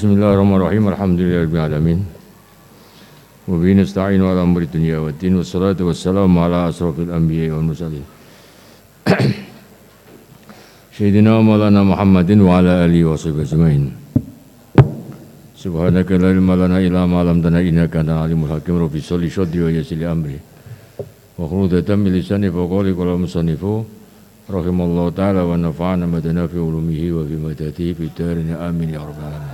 بسم الله الرحمن الرحيم الحمد لله رب العالمين وبه نستعين على أمر الدنيا والدين والصلاه والسلام على اشرف الانبياء والمرسلين سيدنا مولانا محمد وعلى اله وصحبه اجمعين سبحانك لا علم لنا الا ما علمتنا انك انت العليم الحكيم ربي صلي صدري ويسر لي امري وخلود تم لساني فقولي قول المصنف رحم الله تعالى ونفعنا ما في علومه وفي مدته في دارنا امين يا رب العالمين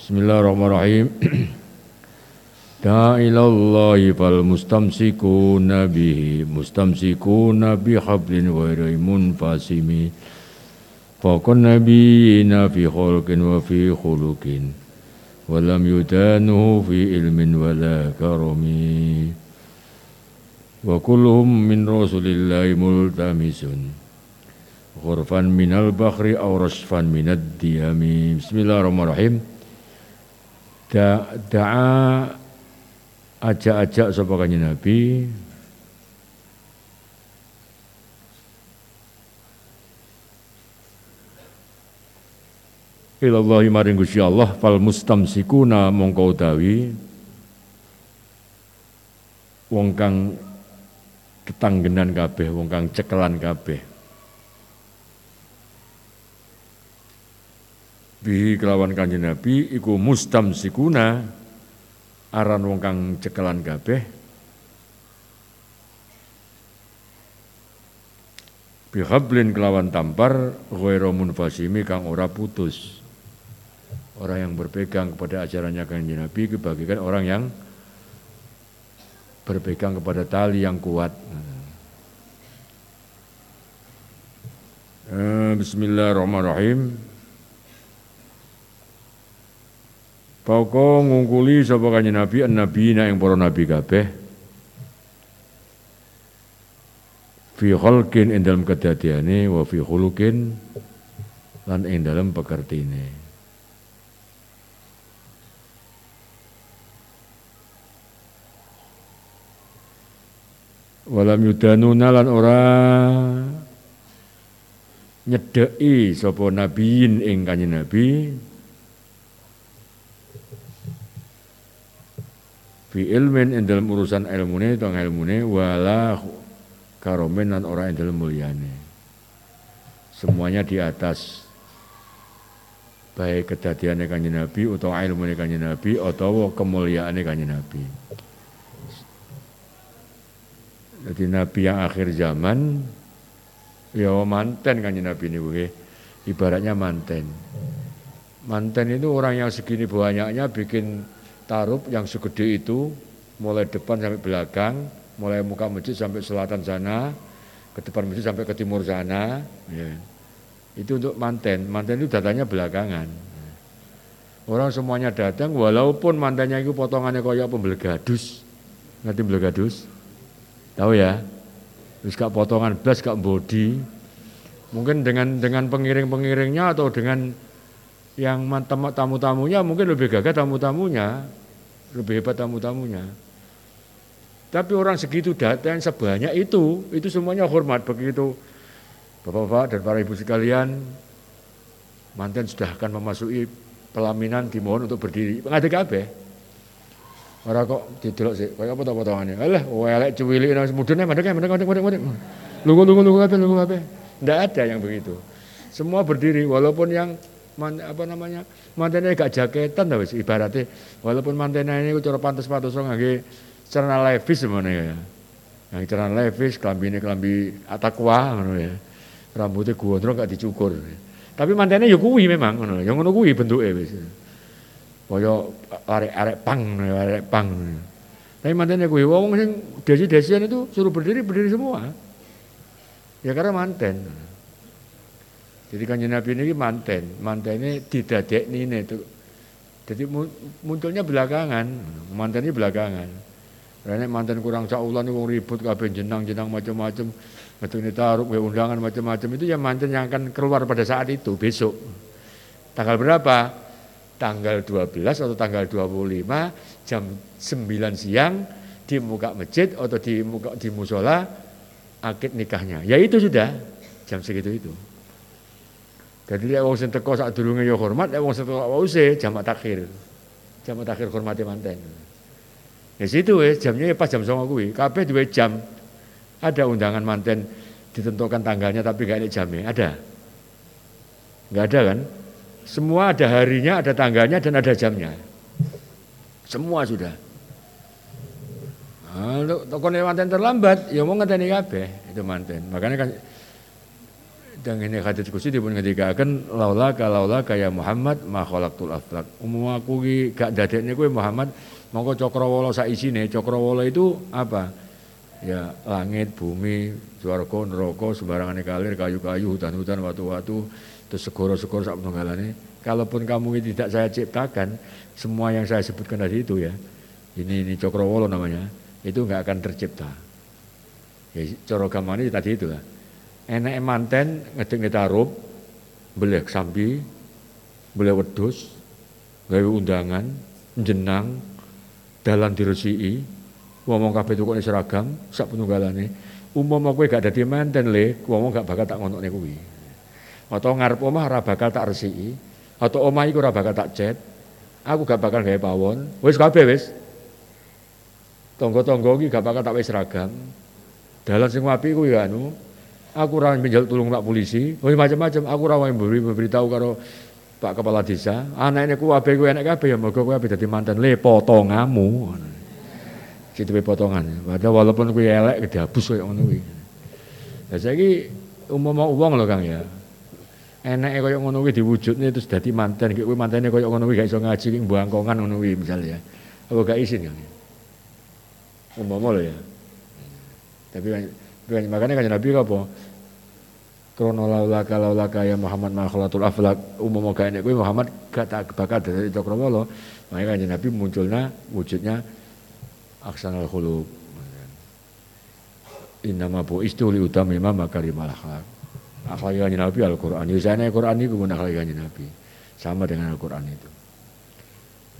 Bismillahirrahmanirrahim. Da'ilallahi fal mustamsikuna bihi mustamsikuna bihablin ghairi munfasimi. Fakun nabiyina fi khulqin wa fi khuluqin. Walam yudanuhu fi ilmin wala karami. Wa kulluhum min rasulillahi multamisun. Ghurfan minal bakhri aw rasfan minad diyami. Bismillahirrahmanirrahim da'a ajak-ajak sapa kanjeng Nabi. Ilallahi maring Gusti Allah fal mustamsikuna mongko utawi wong kang ketanggenan kabeh wong kang cekelan kabeh bihi kelawan kanjeng Nabi iku mustamsikuna aran wong kang cekelan kabeh. Bihablin kelawan tampar ghairu munfasimi kang ora putus. Orang yang berpegang kepada ajarannya kanjeng Nabi kebagikan orang yang berpegang kepada tali yang kuat. Eh, Bismillahirrahmanirrahim Poko ngungkuli sapa kanjeng Nabi nabi yang para nabi kabeh. Fi khalqin ing dalam kedadiane wa fi khuluqin lan ing dalam pekertine. Walam yudanuna lan ora nyedeki sapa nabiin ing kanjeng Nabi fi ilmin ing dalam urusan ilmune tong ilmune wala karomen lan ora ing dalam mulyane. Semuanya di atas. Baik kedadiane kanjeng Nabi utawa ilmune kanjeng Nabi utawa kemuliaane kanjeng Nabi. Jadi Nabi yang akhir zaman ya manten kanjeng Nabi ini nggih. Ibaratnya manten. Manten itu orang yang segini banyaknya bikin tarup yang segede itu mulai depan sampai belakang, mulai muka masjid sampai selatan sana, ke depan masjid sampai ke timur sana. Ya. Itu untuk manten, manten itu datanya belakangan. Orang semuanya datang walaupun mantannya itu potongannya kayak pembelgadus. Ngerti belegadus? Tahu ya? Terus gak potongan blas, gak body. Mungkin dengan dengan pengiring-pengiringnya atau dengan yang tamu-tamunya mungkin lebih gagah tamu-tamunya lebih hebat tamu-tamunya. Tapi orang segitu datang sebanyak itu, itu semuanya hormat begitu. Bapak-bapak dan para ibu sekalian, mantan sudah akan memasuki pelaminan dimohon untuk berdiri. Ngadeg kabeh. Ora kok didelok sih, kaya apa potongannya. Alah, elek cuwilik nang mudune mandek mandek mandek mandek mandek. Lungu lungu lungu kabeh lungu kabeh. Ndak ada yang begitu. Semua berdiri walaupun yang man, apa namanya mantennya gak jaketan wis ibaratnya. Walaupun mantennya ini cara pantas pantas ngangge celana levis semuanya ya. Yang celana levis kelambi ini kelambi atakwa ngono ya. Rambutnya gondrong gak dicukur tapi mantennya ya kuwi memang ngono yang ngono kuwi bentuknya wis kaya arek-arek pang arek pang tapi mantennya kuwi wong sing desi-desian itu suruh berdiri berdiri semua. Ya karena manten Jadi kanjeng Nabi ini manten, manten ini didadek ini itu. Jadi munculnya belakangan, manten ini belakangan. Karena manten kurang saulan wong ribut kabeh jenang-jenang macam-macam. ini taruh, undangan macam-macam itu ya manten yang akan keluar pada saat itu besok. Tanggal berapa? Tanggal 12 atau tanggal 25 jam 9 siang di muka masjid atau di muka di musola akid nikahnya. Ya itu sudah jam segitu itu. Jadi lek wong sing teko sak durunge ya hormat, lek wong sing teko wause jamak takhir. Jamak takhir hormati manten. Ya situ wis jamnya ya pas jam 09.00 kuwi. Kabeh duwe jam. Ada undangan manten ditentukan tanggalnya tapi gak ada jamnya. Ada? Enggak ada kan? Semua ada harinya, ada tanggalnya dan ada jamnya. Semua sudah. Nah, toko manten terlambat, ya mau ngeteni kabeh itu manten. Makanya kan dan ini hadis kursi dipun ngendikaken laula ka laula kaya Muhammad ma khalaqtul aflak. Umum aku ki gak dadekne kowe Muhammad mongko cakrawala sak isine. Cakrawala itu apa? Ya langit, bumi, swarga, neraka, sembarangane kalir, kayu-kayu, hutan-hutan, watu-watu, terus segoro-segoro sak penunggalane. Kalaupun kamu ini tidak saya ciptakan, semua yang saya sebutkan tadi itu ya, ini ini cakrawala namanya, itu enggak akan tercipta. Ya, cara gamane tadi itu enak manten ngedek tarup beli sambi beli wedus gawe undangan jenang dalan diresiki ngomong kabeh tukune seragam sak penunggalane. Umpama kowe gak dadi manten le ngomong gak bakal tak ngonokne kuwi. Atau ngarep omah ora bakal tak resiki atau omah iku ora bakal tak cet aku gak bakal gawe pawon. Wis kabeh wis. Tonggo-tonggo iki gak bakal tak wis seragam. Dalan sing apik kuwi anu Aku ora menjal tulung Pak polisi, oh macam-macam. Aku ora memberi memberitahu karo Pak kepala desa, anaknya ku abe ku enak ya mergo kowe abe dadi mantan le potongamu. Situ potongan. Padahal walaupun kowe elek kedabus koyo ngono kuwi. Lah saiki umpama wong lho Kang ya. Enake koyo ngono kuwi diwujudne terus dadi mantan, kowe mantene koyo ngono kuwi gak iso ngaji ning bangkongan ngono kuwi misalnya. Apa gak izin Kang? Umpama lho ya. Tapi makanya kan Nabi apa? Krono laulaka laulaka ya Muhammad makhlukul aflak umum enek kuwi Muhammad gak tak bakal dari Cakrawala. Makanya kan Nabi munculnya wujudnya aksanal khuluq. Innama bu istuli utama imam makarimal akhlak. Akhlak kanjeng Nabi Al-Qur'an. Ya sana Al-Qur'an itu pun akhlak kanjeng Nabi. Sama dengan Al-Qur'an itu.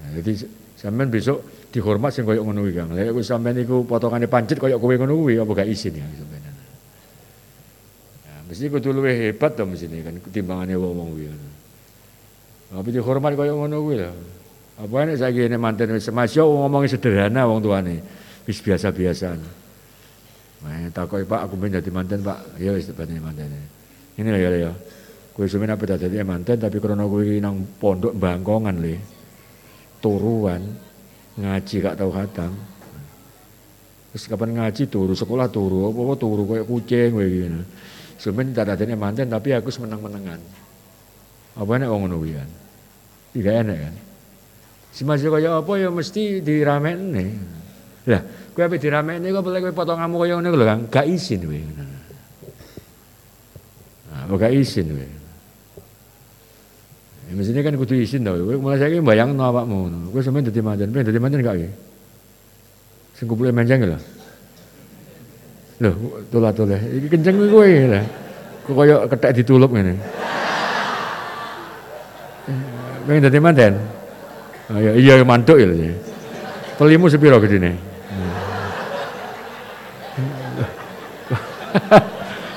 Nah, jadi sampean besok dihormat sing koyo ngono kuwi Kang. Lha kowe sampean iku potongane pancet koyo kowe ngono kuwi apa gak izin ya sampean. Mesti kudu luwih hebat to mesti kan timbangane wong-wong kuwi. Tapi dihormat koyo ngono kuwi lho. Apa nek saiki nek manten wis semasyo ngomongnya sederhana wong tuane. Wis biasa-biasa. Nah, takoki Pak aku pengen dadi manten Pak. Ya wis dadi manten. Ini lah ya ya. Kowe semen apa dadi manten tapi krana kowe nang pondok Bangkongan le. Turuan ngaji gak tahu khatam terus kapan ngaji turu sekolah turu apa turu kayak kucing kayak gini tak ada manten tapi aku semenang menangan apa enak orang ngono kan tidak enak kan si masih kayak apa ya mesti diramen nih lah kue apa diramen nih kau boleh potong kamu kayak ngono kan gak izin kowe nah, gak izin kowe Ya, kan kudu izin tau. Mulai saiki bayang no awakmu. Kowe sampeyan dadi manten, pengen dadi manten gak ya? Menjang lho. Lho, tulah-tulah. Iki kenceng kowe lho. Kok kaya kethek ditulup ngene. Pengen dadi manten? Oh, iya, mantuk ya. Pelimu sepiro gedene?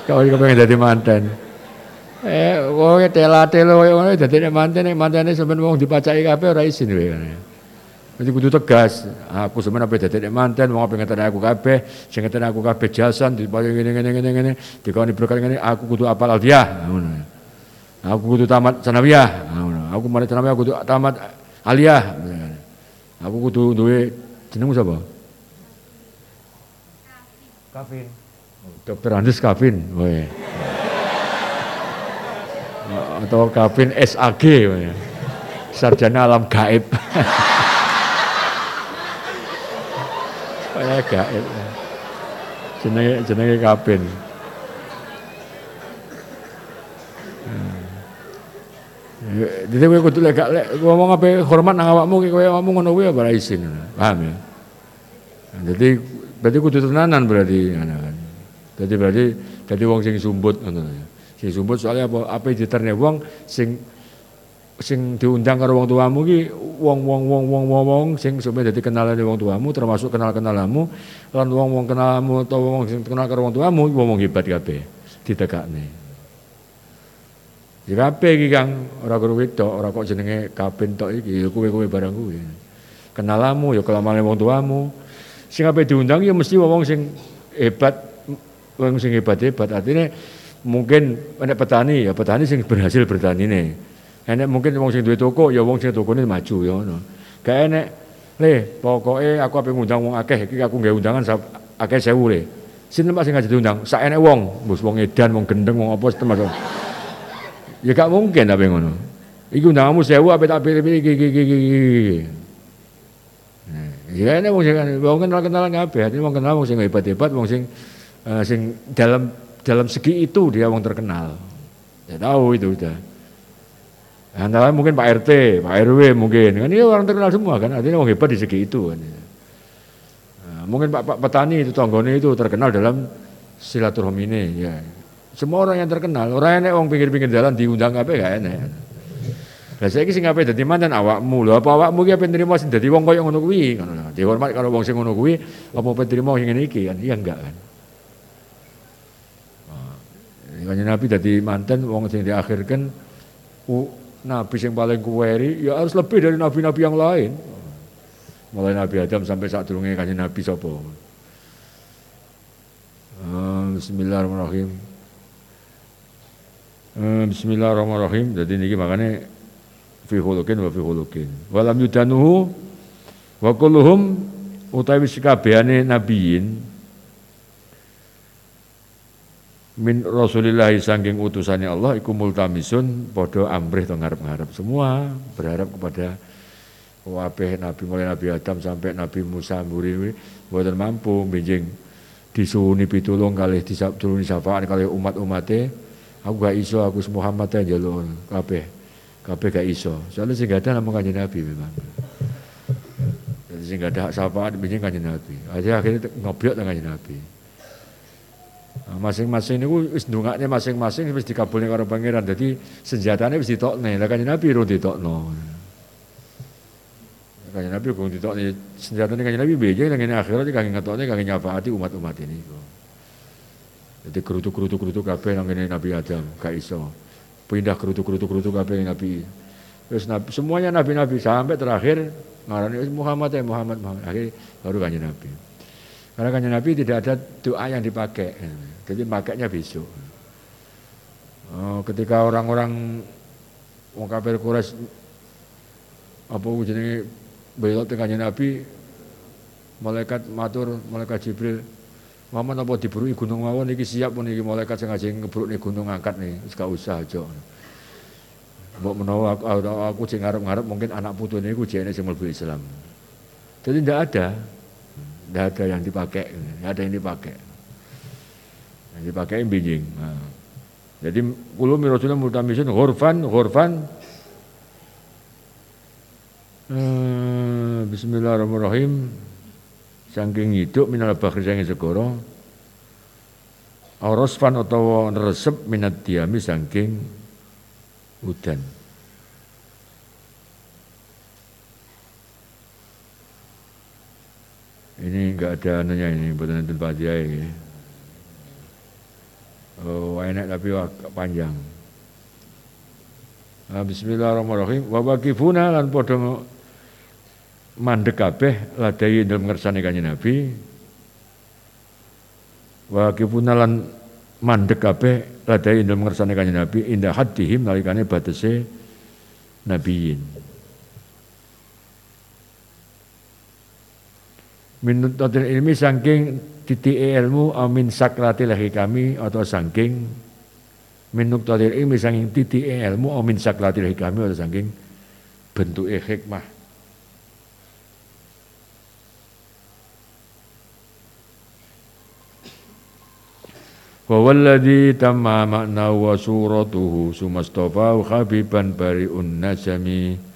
Kau pengen jadi manten. Eh, kowe tela-telo koyo ngono dadi manten mantene sampean wong dipacaki kabeh ora isin kowe. Jadi kudu tegas. Aku sampean apa dadi nek manten wong pengen aku kabeh, sing ngeten aku kabeh jasan diparing ngene ngene ngene ngene, dikoni berkah ngene aku kudu apal aldiah ngono. Aku kudu tamat sanawiyah ngono. Aku mari sanawiyah kudu tamat aliyah. Aku kudu duwe jenengmu sapa? Kavin. Dokter Andes Kavin. Woe atau Kavin SAG sarjana alam gaib kayak gaib jenenge jenenge Kavin hmm. Jadi kowe kudu lek lek ngomong apa hormat nang awakmu kowe ngomong ngono kuwi ora isin. Paham ya? Jadi berarti kudu tenanan berarti kan. Jadi berarti jadi wong sing sumbut ngono ya. Sing sumbut soalnya apa apa diterne wong sing sing diundang karo wong tuamu ki wong wong wong wong wong wong sing supaya dadi kenalan wong tuamu termasuk kenal kenalamu lan wong wong kenalmu atau wong sing kenal karo wong tuamu wong wong hebat kabeh ditekakne. Ya kabeh iki Kang, ora karo wedok, ora kok jenenge kapin tok iki, ya kowe-kowe barang kuwi. Kenalamu ya kelamane wong tuamu. Sing ape diundang ya mesti wong sing hebat, wong sing hebat-hebat. Artinya mungkin enek petani ya petani sing berhasil bertani nih Enek mungkin wong sing duwe toko ya wong sing tokone maju ya ngono. Gak enek le pokoke aku ape ngundang wong akeh iki aku nggawe undangan akeh sewu le. Sinten Pak sing ngajak diundang? Sak enek wong, bos wong edan, wong gendeng, wong apa termasuk. Ya gak mungkin ape ngono. Iki undanganmu sewu ape tak pilih-pilih iki iki iki iki. Ya enek wong sing wong kenal-kenalan kabeh, wong kenal wong sing hebat-hebat, wong sing uh, sing dalam dalam segi itu dia wong terkenal. Ya tahu itu udah. Antara mungkin Pak RT, Pak RW mungkin kan ini orang terkenal semua kan artinya orang hebat di segi itu kan. Nah, mungkin Pak, Pak petani itu tonggone itu terkenal dalam silaturahmi ini ya. Semua orang yang terkenal, orang yang orang pinggir-pinggir jalan diundang apa gak enak. Lah saiki sing ape dadi mantan awakmu lho, apa awakmu ki ape nrimo sing dadi wong koyo ngono kuwi ngono. Dihormat karo wong sing ngono apa ape nrimo sing ngene iki kan? Iya enggak kan. Nah, Nabi dadi mantan wong sing diakhirkan Nabi yang paling kuweri ya harus lebih dari nabi-nabi yang lain. Mulai Nabi Adam sampai saat turunnya kanjeng Nabi sopo. Uh, Bismillahirrahmanirrahim. Uh, Bismillahirrahmanirrahim. Jadi ini makanya fi khuluqin wa fi khuluqin. Walam yudanuhu wa kulluhum utawi sikabehane nabiyin min Rasulillah sangking utusannya Allah iku multamisun podo amrih to ngarep-ngarep. Semua berharap kepada wabeh Nabi mulai Nabi Adam sampai Nabi Musa muri buatan mampu binjing disuhuni pitulung kali disabtuluni syafaan kali umat umatnya aku gak iso aku Muhammad aja lo kabeh. Kabeh gak iso. Soalnya sih gak ada nama kanjeng Nabi memang. Jadi sih gak ada syafaat binjing kanjeng Nabi. Akhirnya akhirnya dengan kanjeng Nabi masing-masing niku wis ndongakne masing-masing wis dikabulne karo pangeran. Dadi senjatane wis ditokne. Lah kanjeng Nabi urung ditokno. Kanjeng Nabi urung ditokne senjatane kanjeng Nabi beje nang akhirat kangge ngetokne kangge nyafaati umat-umat ini. Jadi kerutu-kerutu-kerutu kabeh nang ngene Nabi Adam gak iso. Pindah kerutu-kerutu-kerutu kabeh Nabi. Terus nabi, semuanya nabi-nabi sampai terakhir ngarani Muhammad ya Muhammad Muhammad. Akhir baru kanjeng Nabi. Karena kanjeng Nabi tidak ada doa yang dipakai. Jadi makainya besok. Oh, ketika orang-orang wong kafir Quraisy apa jenenge belok tengahnya Nabi malaikat matur malaikat Jibril Muhammad apa diburuki gunung mawon iki? Siap pun iki malaikat sing ajeng ngebrukne gunung angkat nih wis usah aja. Mbok menawa aku, aku sing ngarep-ngarep mungkin anak putune iku jene sing mlebu Islam. Jadi tidak ada. Tidak ada yang dipakai tidak ada yang dipakai yang dipakai binjing. Nah. Jadi kulo mirasulna multamisun ghurfan ghurfan uh, Bismillahirrahmanirrahim. Saking hidup minal bakhri saking segara. Aurasfan utawa resep minat diami saking udan. Ini enggak ada anunya ini buatan itu ya. Oh, enak tapi panjang. Nah, Bismillahirrahmanirrahim. Wa waqifuna lan padha mandek kabeh ladai dalam ngersane kanjeng Nabi. Wa waqifuna lan mandek kabeh ladai dalam ngersane kanjeng Nabi indah haddihim nalikane batese nabiyin. Minut ilmi saking titik ilmu amin sakrati lahi kami atau sangking. Minuk tadir ilmi sangking titik ilmu amin sakrati lahi kami atau sangking. Bentuk hikmah. Fawalladhi tamma makna wa suratuhu sumastofa khabiban bari'un najami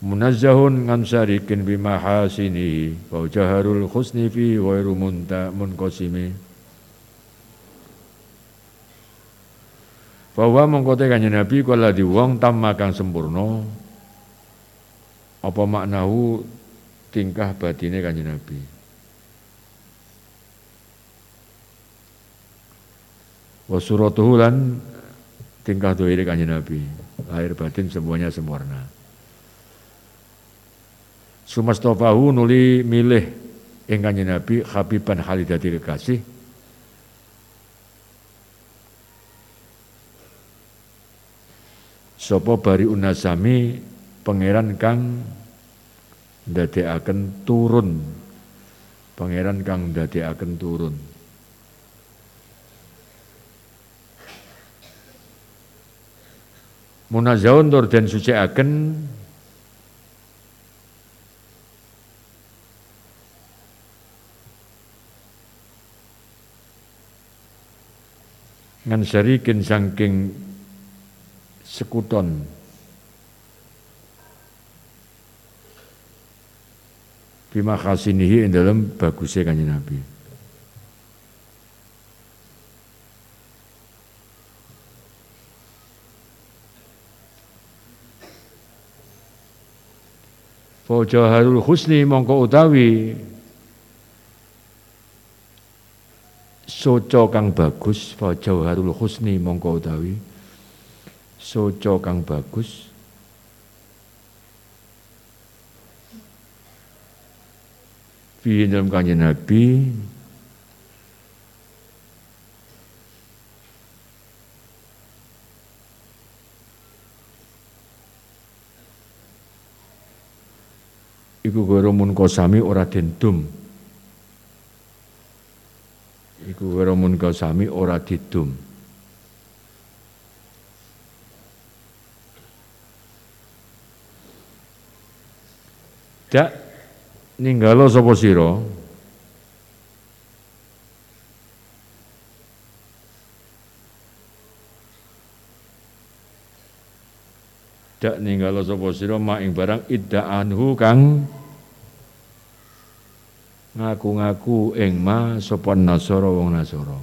munazzahun ngan syarikin bimahasini wa jaharul khusni fi ghairu munta munqasimi. Bahwa mengkote kanjeng Nabi kala di wong tamma kang sempurna apa maknahu tingkah batine kanjeng Nabi? Wa suratuhu tingkah dohire kanjeng Nabi? Lahir batin semuanya sempurna Sumastofahu nuli milih ing Nabi Habiban Khalidati kekasih. Sopo bari unasami pangeran kang ndadekaken turun. Pangeran kang ndadekaken turun. Munazaun tur den sucikaken ngan syarikin saking sekuton. Bima khasinihi ing dalam bagusnya kanjeng Nabi. Fajaharul husni mongko utawi soco kang bagus fa jauharul husni mongko utawi. Soco kang bagus. Fi dalam Nabi? Iku goro mun kosami ora dendum iku weramun sami ora didum. Dak ninggalo sapa sira? Dak ninggalo sapa sira mak ing barang iddaanhu kang ngaku-ngaku ing ma sapa nasara wong nasara.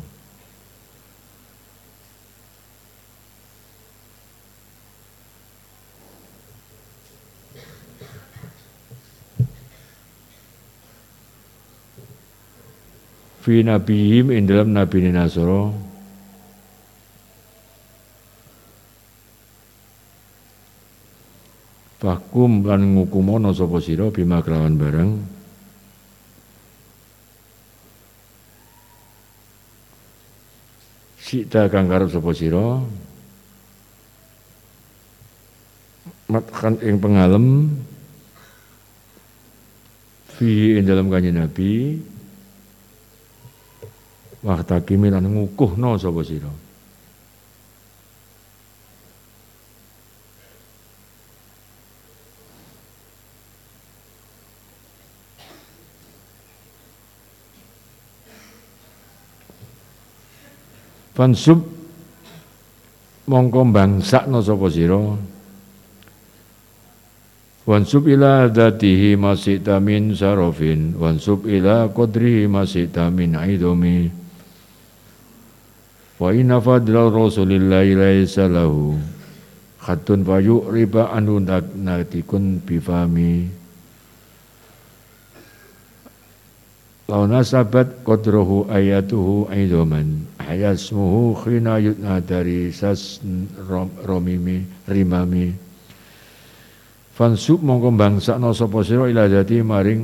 Fi nabihim ing dalam nabi nasara. Fakum lan ngukumono sapa sira bima kelawan barang Sita kang karep sapa sira? Matkan ing pengalem. Fi ing dalam kanjeng Nabi. Wahtakimi lan ngukuhno sapa sira Fansub mongko bangsakno sapa sira? Wansub ila dzatihi masita min sarofin wansub ila qadrihi masita min aidomi Wa inna fadla rasulillahi laisa lahu. Khatun fayu riba anu natikun bifami Lau nasabat qadrahu ayatuhu aidoman. Ayasmuhu khina yutna dari sas romimi rimami. Fansub mongko bangsakno sapa sira ila dati maring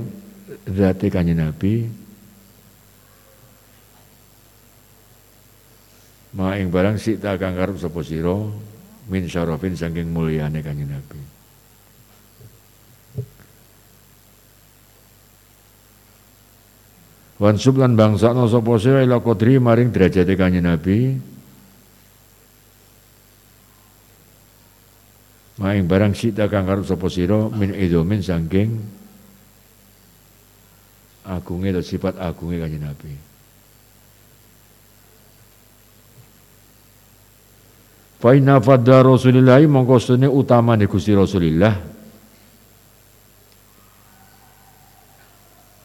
dati kanjeng Nabi. Ma ing barang sita kang sapa sira min syarafin saking mulyane kanjeng Nabi Wan sublan bangsa no sopo sewa ila kodri maring derajate kanjeng Nabi. Maing barang sita kang karep sapa min idomin saking agungnya atau sifat agungnya kanjeng Nabi. Fa inna fadda Rasulillahi mongko sune kusti Rasulillah.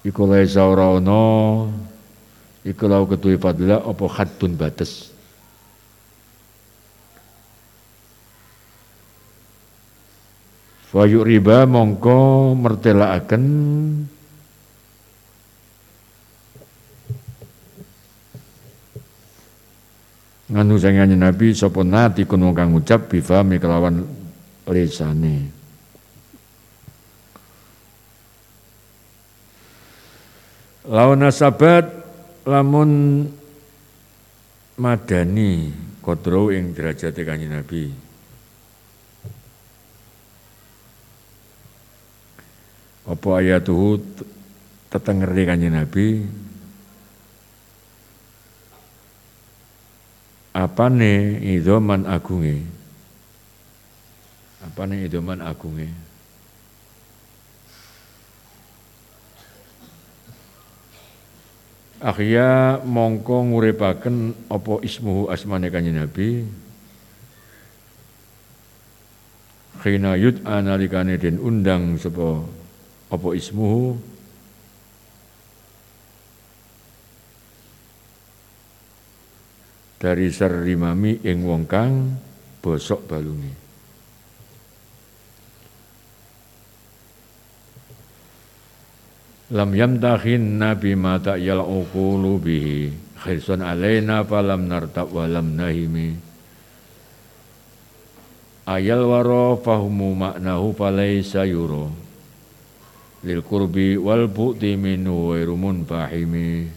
Iku laisa ora ana iku lau ketuwe fadla apa haddun batas Fayuk riba mongko mertelaaken. Nganu sangyane Nabi sapa nati kun kang ngucap bifami kelawan lisane lawan nasabat lamun madani kodro ing derajat kanjeng Nabi. Apa ayatuhu tetengeri kanjeng Nabi? Apa apane idoman agunge? Apane idoman agunge Akhya mongko nguripaken apa ismuhu asmane kanjeng Nabi Khina yud analikane den undang sapa apa ismuhu dari serimami ing wong kang bosok balungi. Lam yamtahin nabi mata yal uqulu bihi. Khirsun alaina falam nartab walam nahimi. Ayal waro fahumu maknahu falaysa yuro. Lil kurbi wal bu'ti minhu wairumun fahimi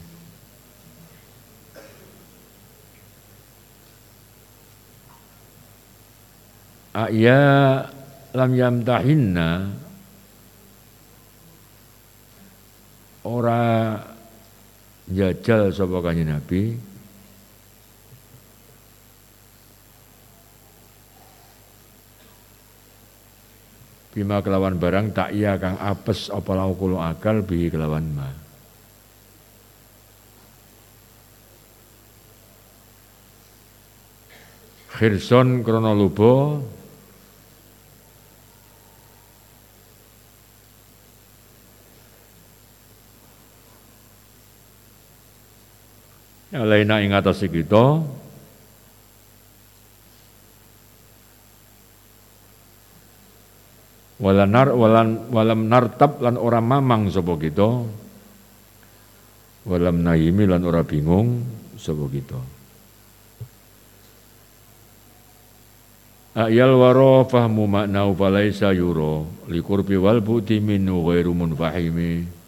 ya lam yamtahinna ora jajal sapa kanjeng Nabi. Bima kelawan barang tak iya kang apes apa lau kulo akal bi kelawan ma. Khirson kronolobo alaina ing atas kita walanar walan walam nartab lan ora mamang sapa kita walam naimi lan ora bingung sapa kita. Ayal waro fahmu maknau falaisa yuro likurbi wal buti minu ghairu munfahimi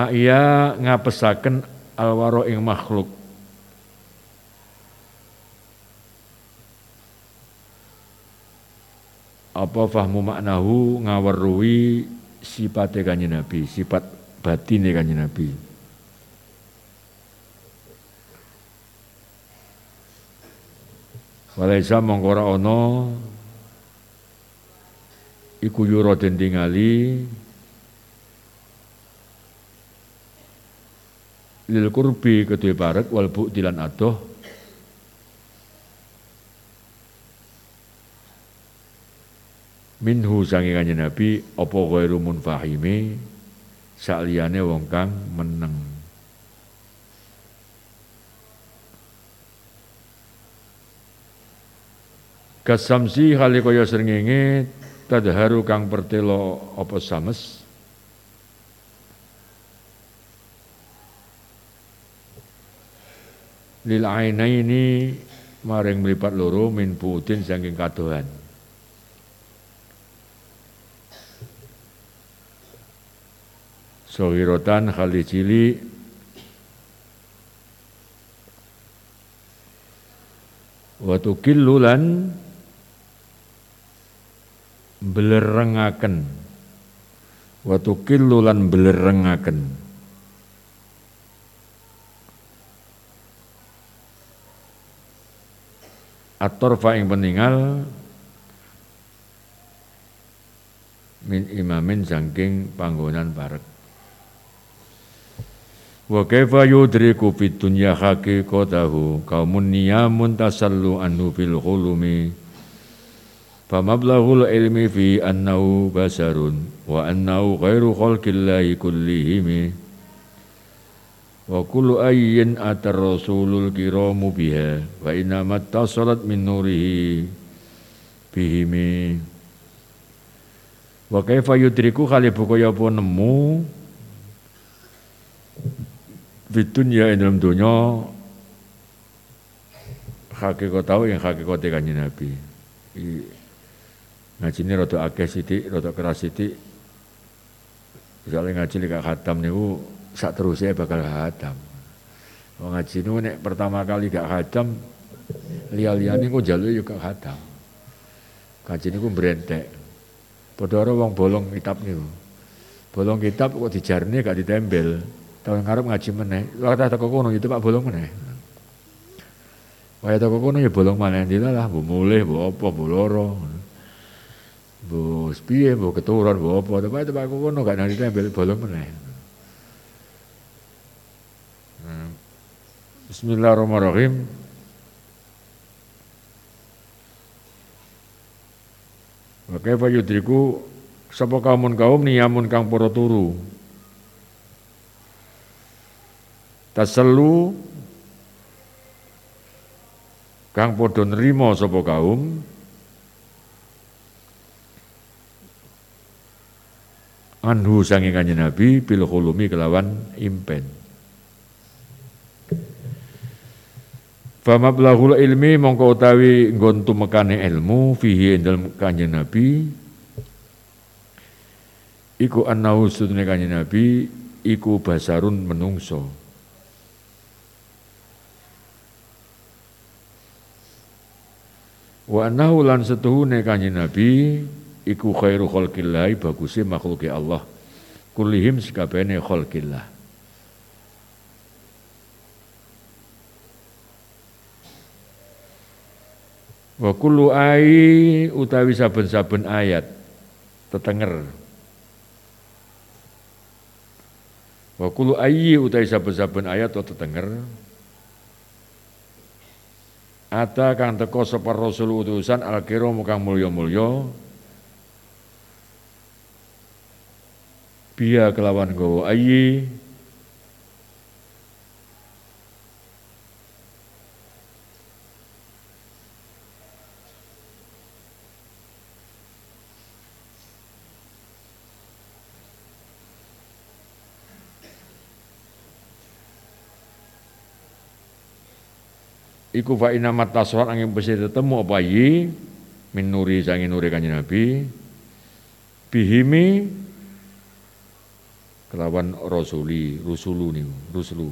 Aya ngapesaken alwaro ing makhluk apa fahmu maknahu ngaweruhi sifat kanjeng Nabi, sifat batin kanjeng Nabi. Walaisa mongkora ono iku yura den tingali lil kurbi kedua barat wal dilan adoh. Minhu sangi kanjeng Nabi apa ghairu munfahimi? Saliyane wong kang meneng. Kasamsi hale kaya srengenge tadharu kang pertelo apa sames lil ainaini maring mripat loro min putin saking kadohan. Sohirotan kali cili Watu killulan belerengaken. Watu killulan belerengaken At-torfa yang peninggal min imamin jangking panggonan parek. Wa kaifa yudriku fid dunya haqiqatahu kaumun niyamun tasallu anhu fil khulumi Famablaghul ilmi fi annahu basarun wa annahu ghairu khalqillahi kullihim wa kullu ayyin atar rasulul kiramu biha wa inna mattasalat min nurihi bihimi wa kaifa yudriku kali buku apa nemu Fitunya ing dalam dunya hakikat tahu yang hakikat kanjeng Nabi. Ngaji ini rada akeh sithik, rada keras sithik. Misalnya ngaji gak khatam niku sak terusnya bakal khatam. Wong ngaji niku nek pertama kali gak khatam liya-liyane kok jalu juga khatam. Ngaji niku berentek. Padha wong bolong kitab niku. Bolong kitab kok dijarne gak ditembel. Tahun ngarep ngaji meneh. Waktu teko kono itu Pak bolong meneh. Waya teko kono ya bolong maneh lah bu mulih, bu apa, bu loro. Bu piye, bu keturun, bu apa. Tapi Pak kono gak nanti tempel bolong meneh. Bismillahirrahmanirrahim. Wa kaifa yudriku sapa kaumun kaum niyamun kang para turu? Taselu kang padha nrimo sapa kaum? Anhu sange kanjeng Nabi bil kelawan impen Famablaghul ilmi mongko utawi nggon tumekane ilmu fihi dalam kanjeng Nabi iku annahu sunne kanjeng Nabi iku basarun menungso Wa annahu lan setuhune kanjeng Nabi iku khairu khalqillah baguse makhluke Allah. Kullihim sekabehane khalqillah. Wa kullu ai utawi saben-saben ayat. Tetenger. Wa kullu ayyi utawi saben-saben ayat tetenger. Ata kang teko sapa rasul utusan al-kiram kang mulya-mulya. Biya kelawan gowo ayi iku fa inna matasawat angin besi tetemu apa yi? Min nuri sangi nuri kanjeng Nabi. Bihimi kelawan rasuli rusulu nih rusulu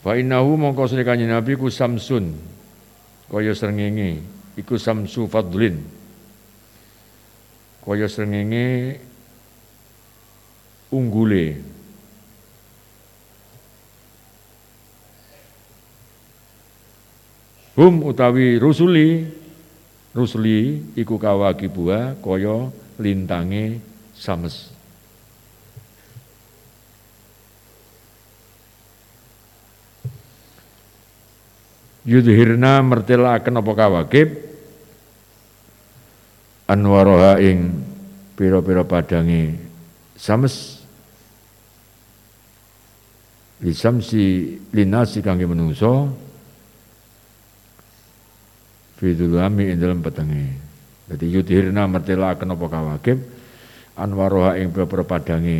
Fa innahu mongko kanjeng Nabi ku samsun kaya srengenge iku samsu fadlin kaya srengenge unggule. Hum utawi rusuli. Rusuli iku kawakibuha kaya lintange sames. Yudhirna mertelaken apa kawakib anwaroha ing pira-pira padange. Sames lisamsi linasi kangge menungso fidulami ing dalam petenge jadi yudhirna mertelaken apa kawakib anwaroha ing pira-pira padange.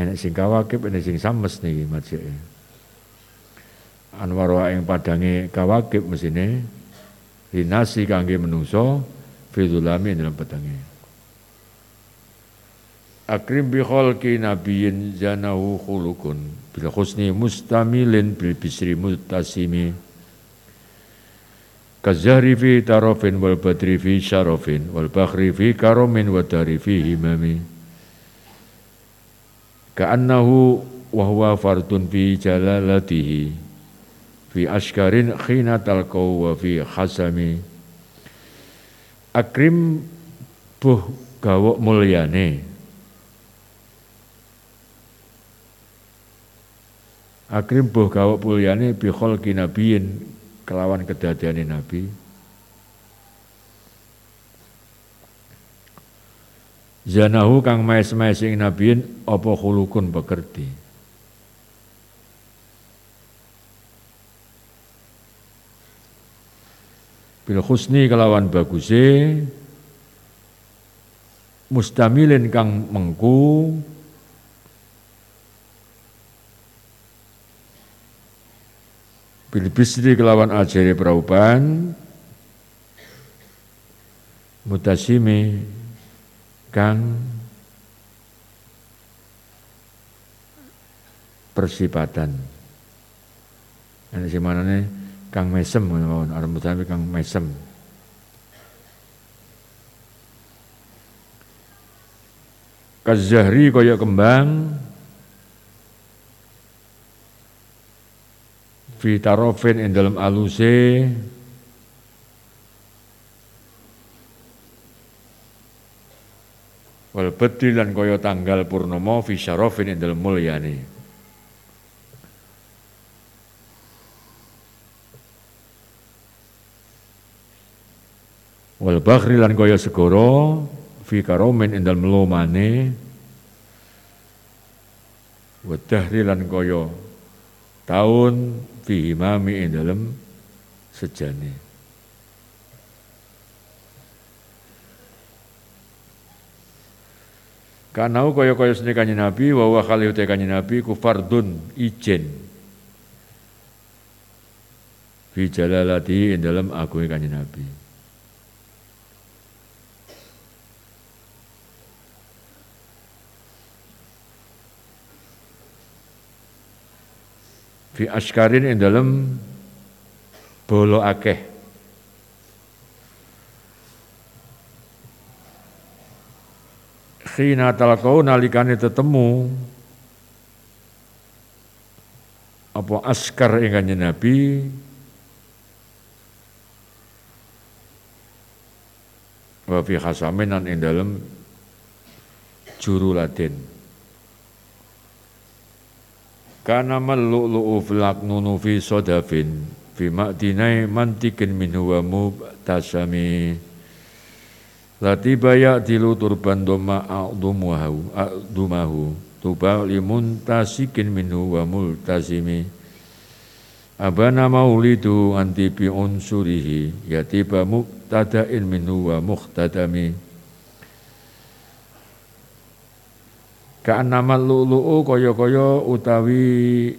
Enek sing kawakib enek sing sames niki majeke anwaroha ing padange kawakib mesine linasi kangge menungso Fidulami dalam petangnya. Akrim bi khalqi nabiyyin janahu khulukun bil husni mustamilin bil bisri mutasimi Kazahri fi tarafin wal badri fi syarafin wal bakhri fi karomin wa dari fi himami. Ka'annahu wa huwa fardun fi jalalatihi fi askarin khina talqau wa fi khasami akrim buh gawok mulyane. Akrim buh gawok mulyane bi khalqi nabiyin kelawan kedadiane nabi. Zanahu kang maes-maes ing nabiyin apa khulukun pekerti bil husni kelawan baguse mustamilin kang mengku bil bisri kelawan ajari perauban mutasimi kang persipatan. Ini si mana nih? Kang Mesem mawon arep utawi Kang Mesem. Kazahri kaya kembang. Fitarofin ing dalam aluse. Wal bedil lan kaya tanggal purnama fi syarafin ing dalam wal bakhri lan kaya segara fi karomen indal melomane wa dahri lan kaya taun fi himami ing dalem sejane Kanau kaya-kaya seni kanyi Nabi, wa kali kanyi Nabi ku fardun ijen. Fi jalalati ing dalam agungi kanyi Nabi. Fi askarin ing dalem bolo akeh. Khina talqau nalikane tetemu apa askar ing kanjeng Nabi. Wa fi khasaminan ing dalem juru laden kana mallu'lu'u nunu fi sodafin. Fi ma'dinai mantikin minhu wa mubtasami. Latiba ya'dilu turban doma a'dumahu a'dumahu. Tuba limuntasikin minhu wa multazimi Abana maulidu anti bi unsurihi yatiba muqtada'in minhu wa muqtadami Ka'annamal lu'lu'u kaya-kaya utawi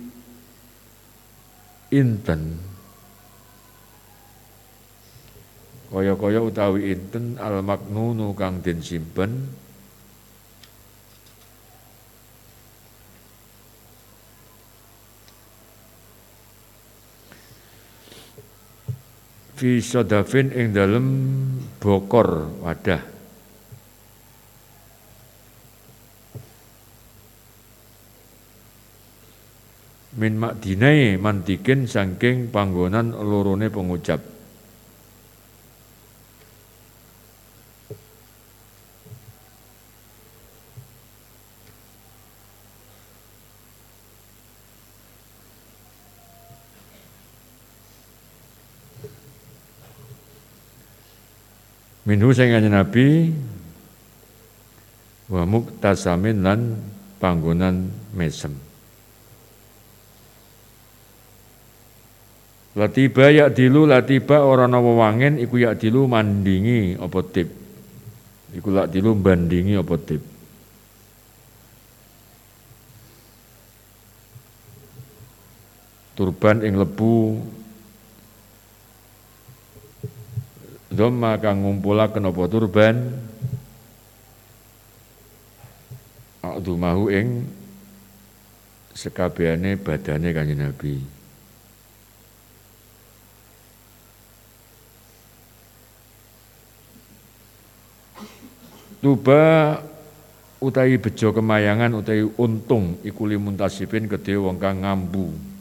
inten. Kaya-kaya utawi inten al-maknunu kang den simpen fi sadafin ing dalem bokor wadah min makdinai mantikin sangking panggonan lorone pengucap Minhu sing Nabi wa muktasamin lan panggonan mesem. Latiba yak dilu latiba orang nawa wangen iku yak dilu mandingi apa tip. Iku lak dilu bandingi apa tip. Turban ing lebu Dhamma kang ngumpulaken apa turban Akdumahu ing sekabehane badane kanjeng Nabi. Tuba utawi bejo kemayangan utawi untung iku limuntasipin kedhe wong kang ngambu.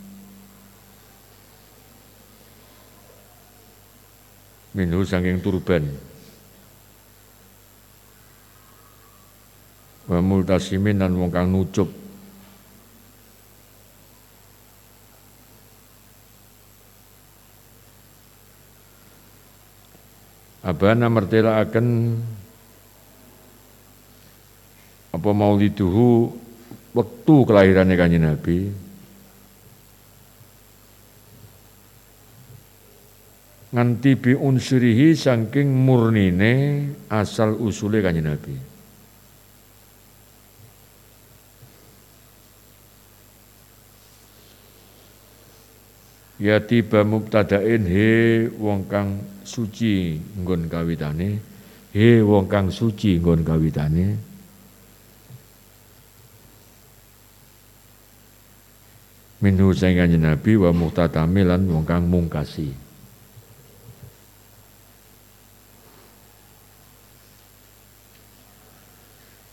minhu saking turban wa multasimin dan wong kang nucup Abana akan apa mauliduhu waktu kelahirannya kanjeng Nabi nganti bi unsurihi saking murnine asal usule kanjeng Nabi. Ya tiba mubtadain he wong kang suci nggon kawitane he wong kang suci nggon kawitane minhu sing Nabi wa muhtadamilan wong kang mungkasi.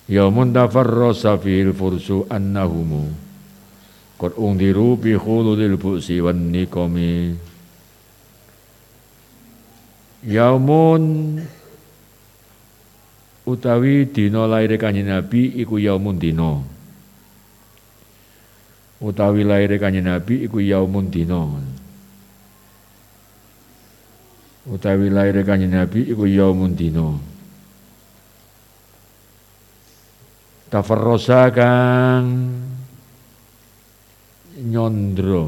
Yaumun tafarrasa fihil fursu annahumu. Qad ungdiru bi khuludil bu'si wan niqami. Yaumun utawi dina lair kanjeng Nabi iku yaumun dina utawi lair kanjeng Nabi iku yaumun dina utawi lair kanjeng Nabi iku yaumun dina tafarrosa kang. Nyondro.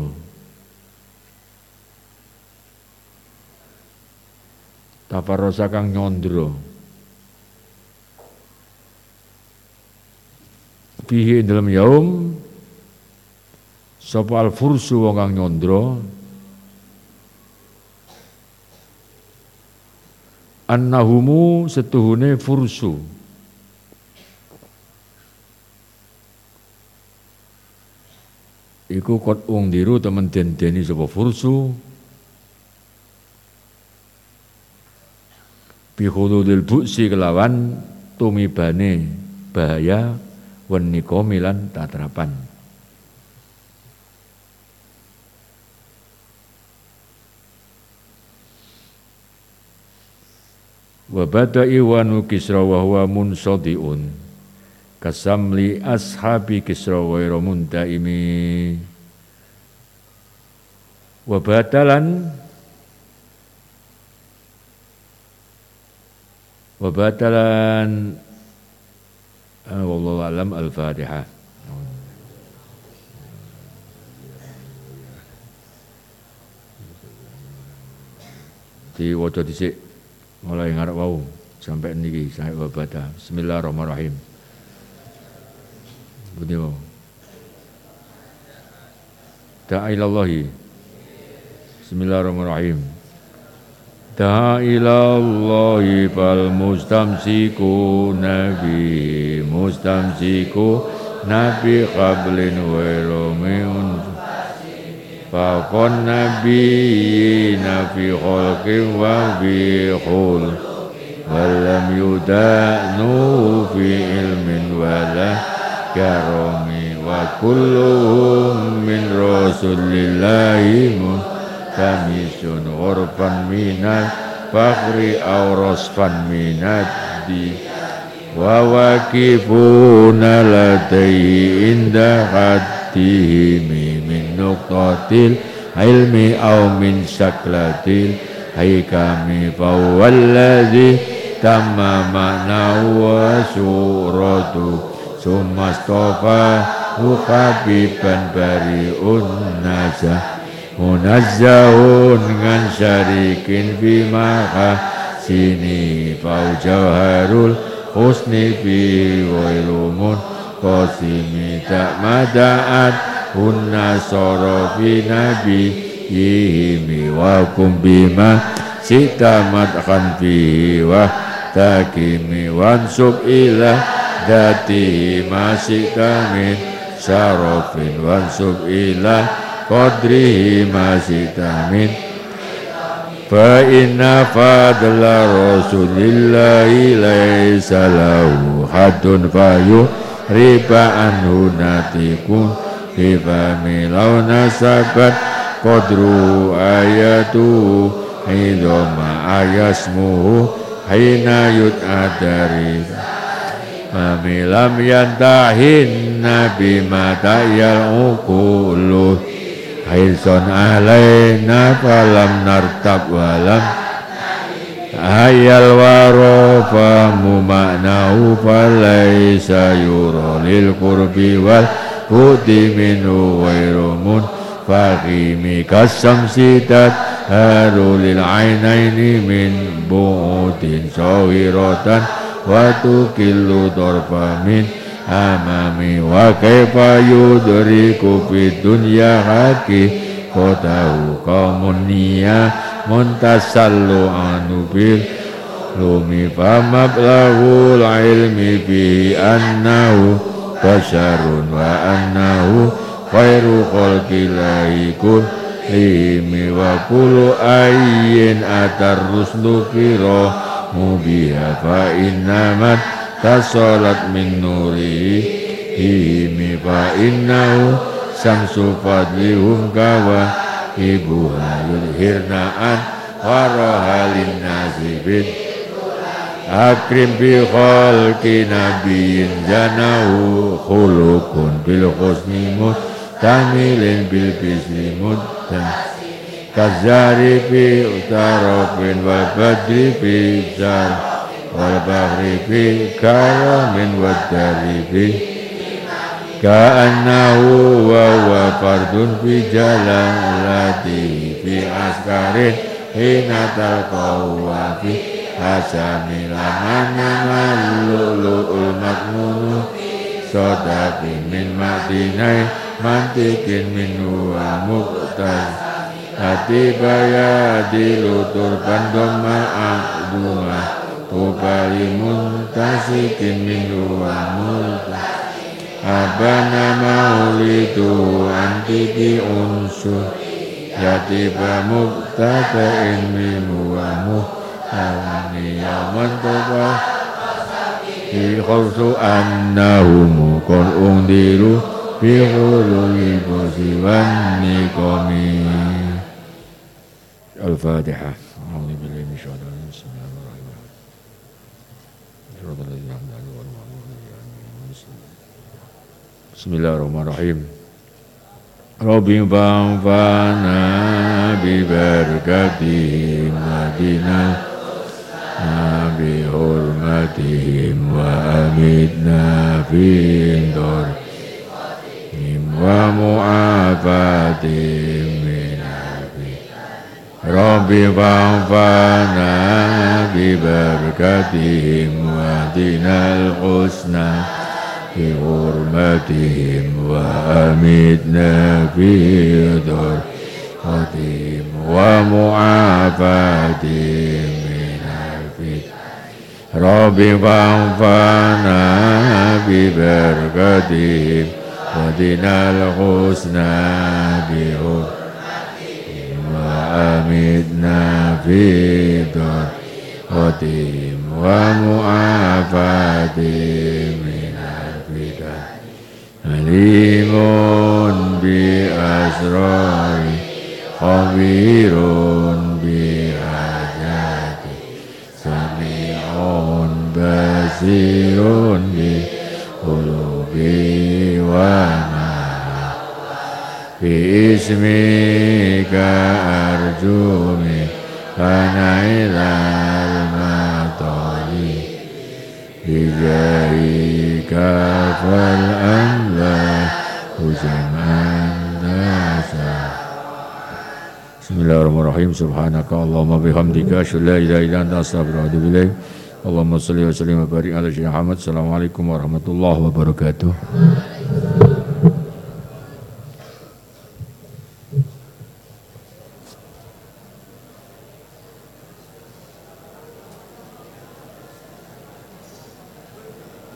Tafarrosa kang nyondro. Bihi dalam yaum sapa al fursu wong kang nyondro? Annahumu setuhune fursu. Iku kot wong diru temen den-deni sapa fursu? Bi khuludil buksi kelawan tumibane bahaya wan nikomilan tatrapan wa bada'i wa nukisra wa huwa munsadiun. Kasamli ashabi kisra ghairu muntaimi wa batalan wa batalan ah, wallahu alam al-fatihah di wajah disik mulai ngarep wau sampai niki sampai wabata bismillahirrahmanirrahim. Beliau da'a ilallahi Bismillahirrahmanirrahim. Da'a ilallahi fal mustamsiku nabi mustamsiku nabi qablin wa min Fakon nabi nafi khalqin wa bi khul Walam yuda'nu fi ilmin wala karomi wa kulluhum min rasulillahi muhtamisun urfan minat fakhri aurasfan minat di wa wakifuna ladaihi inda haddihi min nuqtatil ilmi au min saklatil. Haikami fawalladhi tamma ma'na wa suratu. Summa stofa Habiban bariun nazah. Munazzahun ngan syarikin bima sini Fau jawharul husni fi wailumun Qasimi tak mada'at Unna sorofi nabi Yihimi wa kumbima Sita madhan fihi wa takimi wansub ilah dati masih kami syarofin wansub ila qadrihi masih kami fa inna fadla rasulillahi laisa lahu hadun fayu riba anhu natikun riba milau nasabat qadru ayatu idoma ayasmuhu hina yud'a dari Mami lam yantahin nabi mata ukulu Hilson alaina falam nartab walam Ayal waro famu maknahu falaysa yura lil qurbi wal budi minu wairumun Faqimi kasam sidat haru lil ainaini min bu'udin sawiratan Wa tukillu torfa min amami wa kaifa yudriku fid dunya haki kotahu qaumun niya muntasallu anu bil lumi famablahu ilmi bi annahu basarun wa annahu khairu khalqillahi limi wa kullu ayyin atar ruslu kira mubiha fa innamat tasolat min nuri himi fa innahu samsu fadlihum kawa ibu halul hirnaan warohalin nasibin akrim bi khalqi nabiyin janahu khulukun bil khusni mutamilin bil bisni mutam kazari bi utarofin wal badri bi zar wal bahri bi karamin wal daribin ka'annahu wa wa fardun fi jalalati fi askarin hina talqaw wa fi hasami lamana malulu'ul makmunu sodaki min madinai mantikin min huwa muqtas hati baya dilutur pandom ma'abdumah tubali muntasikin min huwa muqtas Abana maulidu antiki unsur Yatiba muktada ilmimu wa muhtawani Yaman tuba Fi khawsu annahu mukon undiru Fi khulul busi wan nikomi Al-Fatihah Alhamdulillah Bismillahirrahmanirrahim. Rabbi fa'fana bi barakatihim Madinah. Nabi hurmatihim wa amitna fi indor wa mu'afatihim min Rabbi fa'fana bi barakatihim Madinah al-husna بحرمتهم وأمتنا في درجتهم ومعافاتهم من الفتن رب فانفعنا ببركتهم ودنا الحسنى بحرمتهم وأمتنا في درجتهم ومعافاتهم alimun bi asrari khabirun bi hajati sami'un basirun bi qulubi wa bi ismika Bismillahirrahmanirrahim. Subhanaka Allahumma bihamdika asyhadu la ilaha illa anta astaghfiruka wa. Allahumma shalli wa sallim wa barik ala Muhammad. Assalamualaikum warahmatullahi wabarakatuh.